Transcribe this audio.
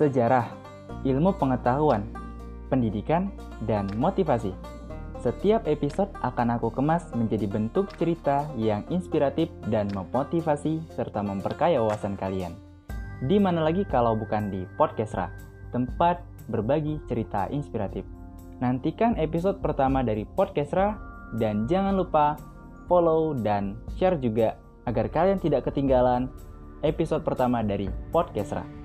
sejarah, ilmu pengetahuan, pendidikan, dan motivasi. Setiap episode akan aku kemas menjadi bentuk cerita yang inspiratif dan memotivasi serta memperkaya wawasan kalian. Di mana lagi kalau bukan di Podcastra, tempat berbagi cerita inspiratif. Nantikan episode pertama dari Podcastra dan jangan lupa follow dan share juga agar kalian tidak ketinggalan episode pertama dari Podcastra.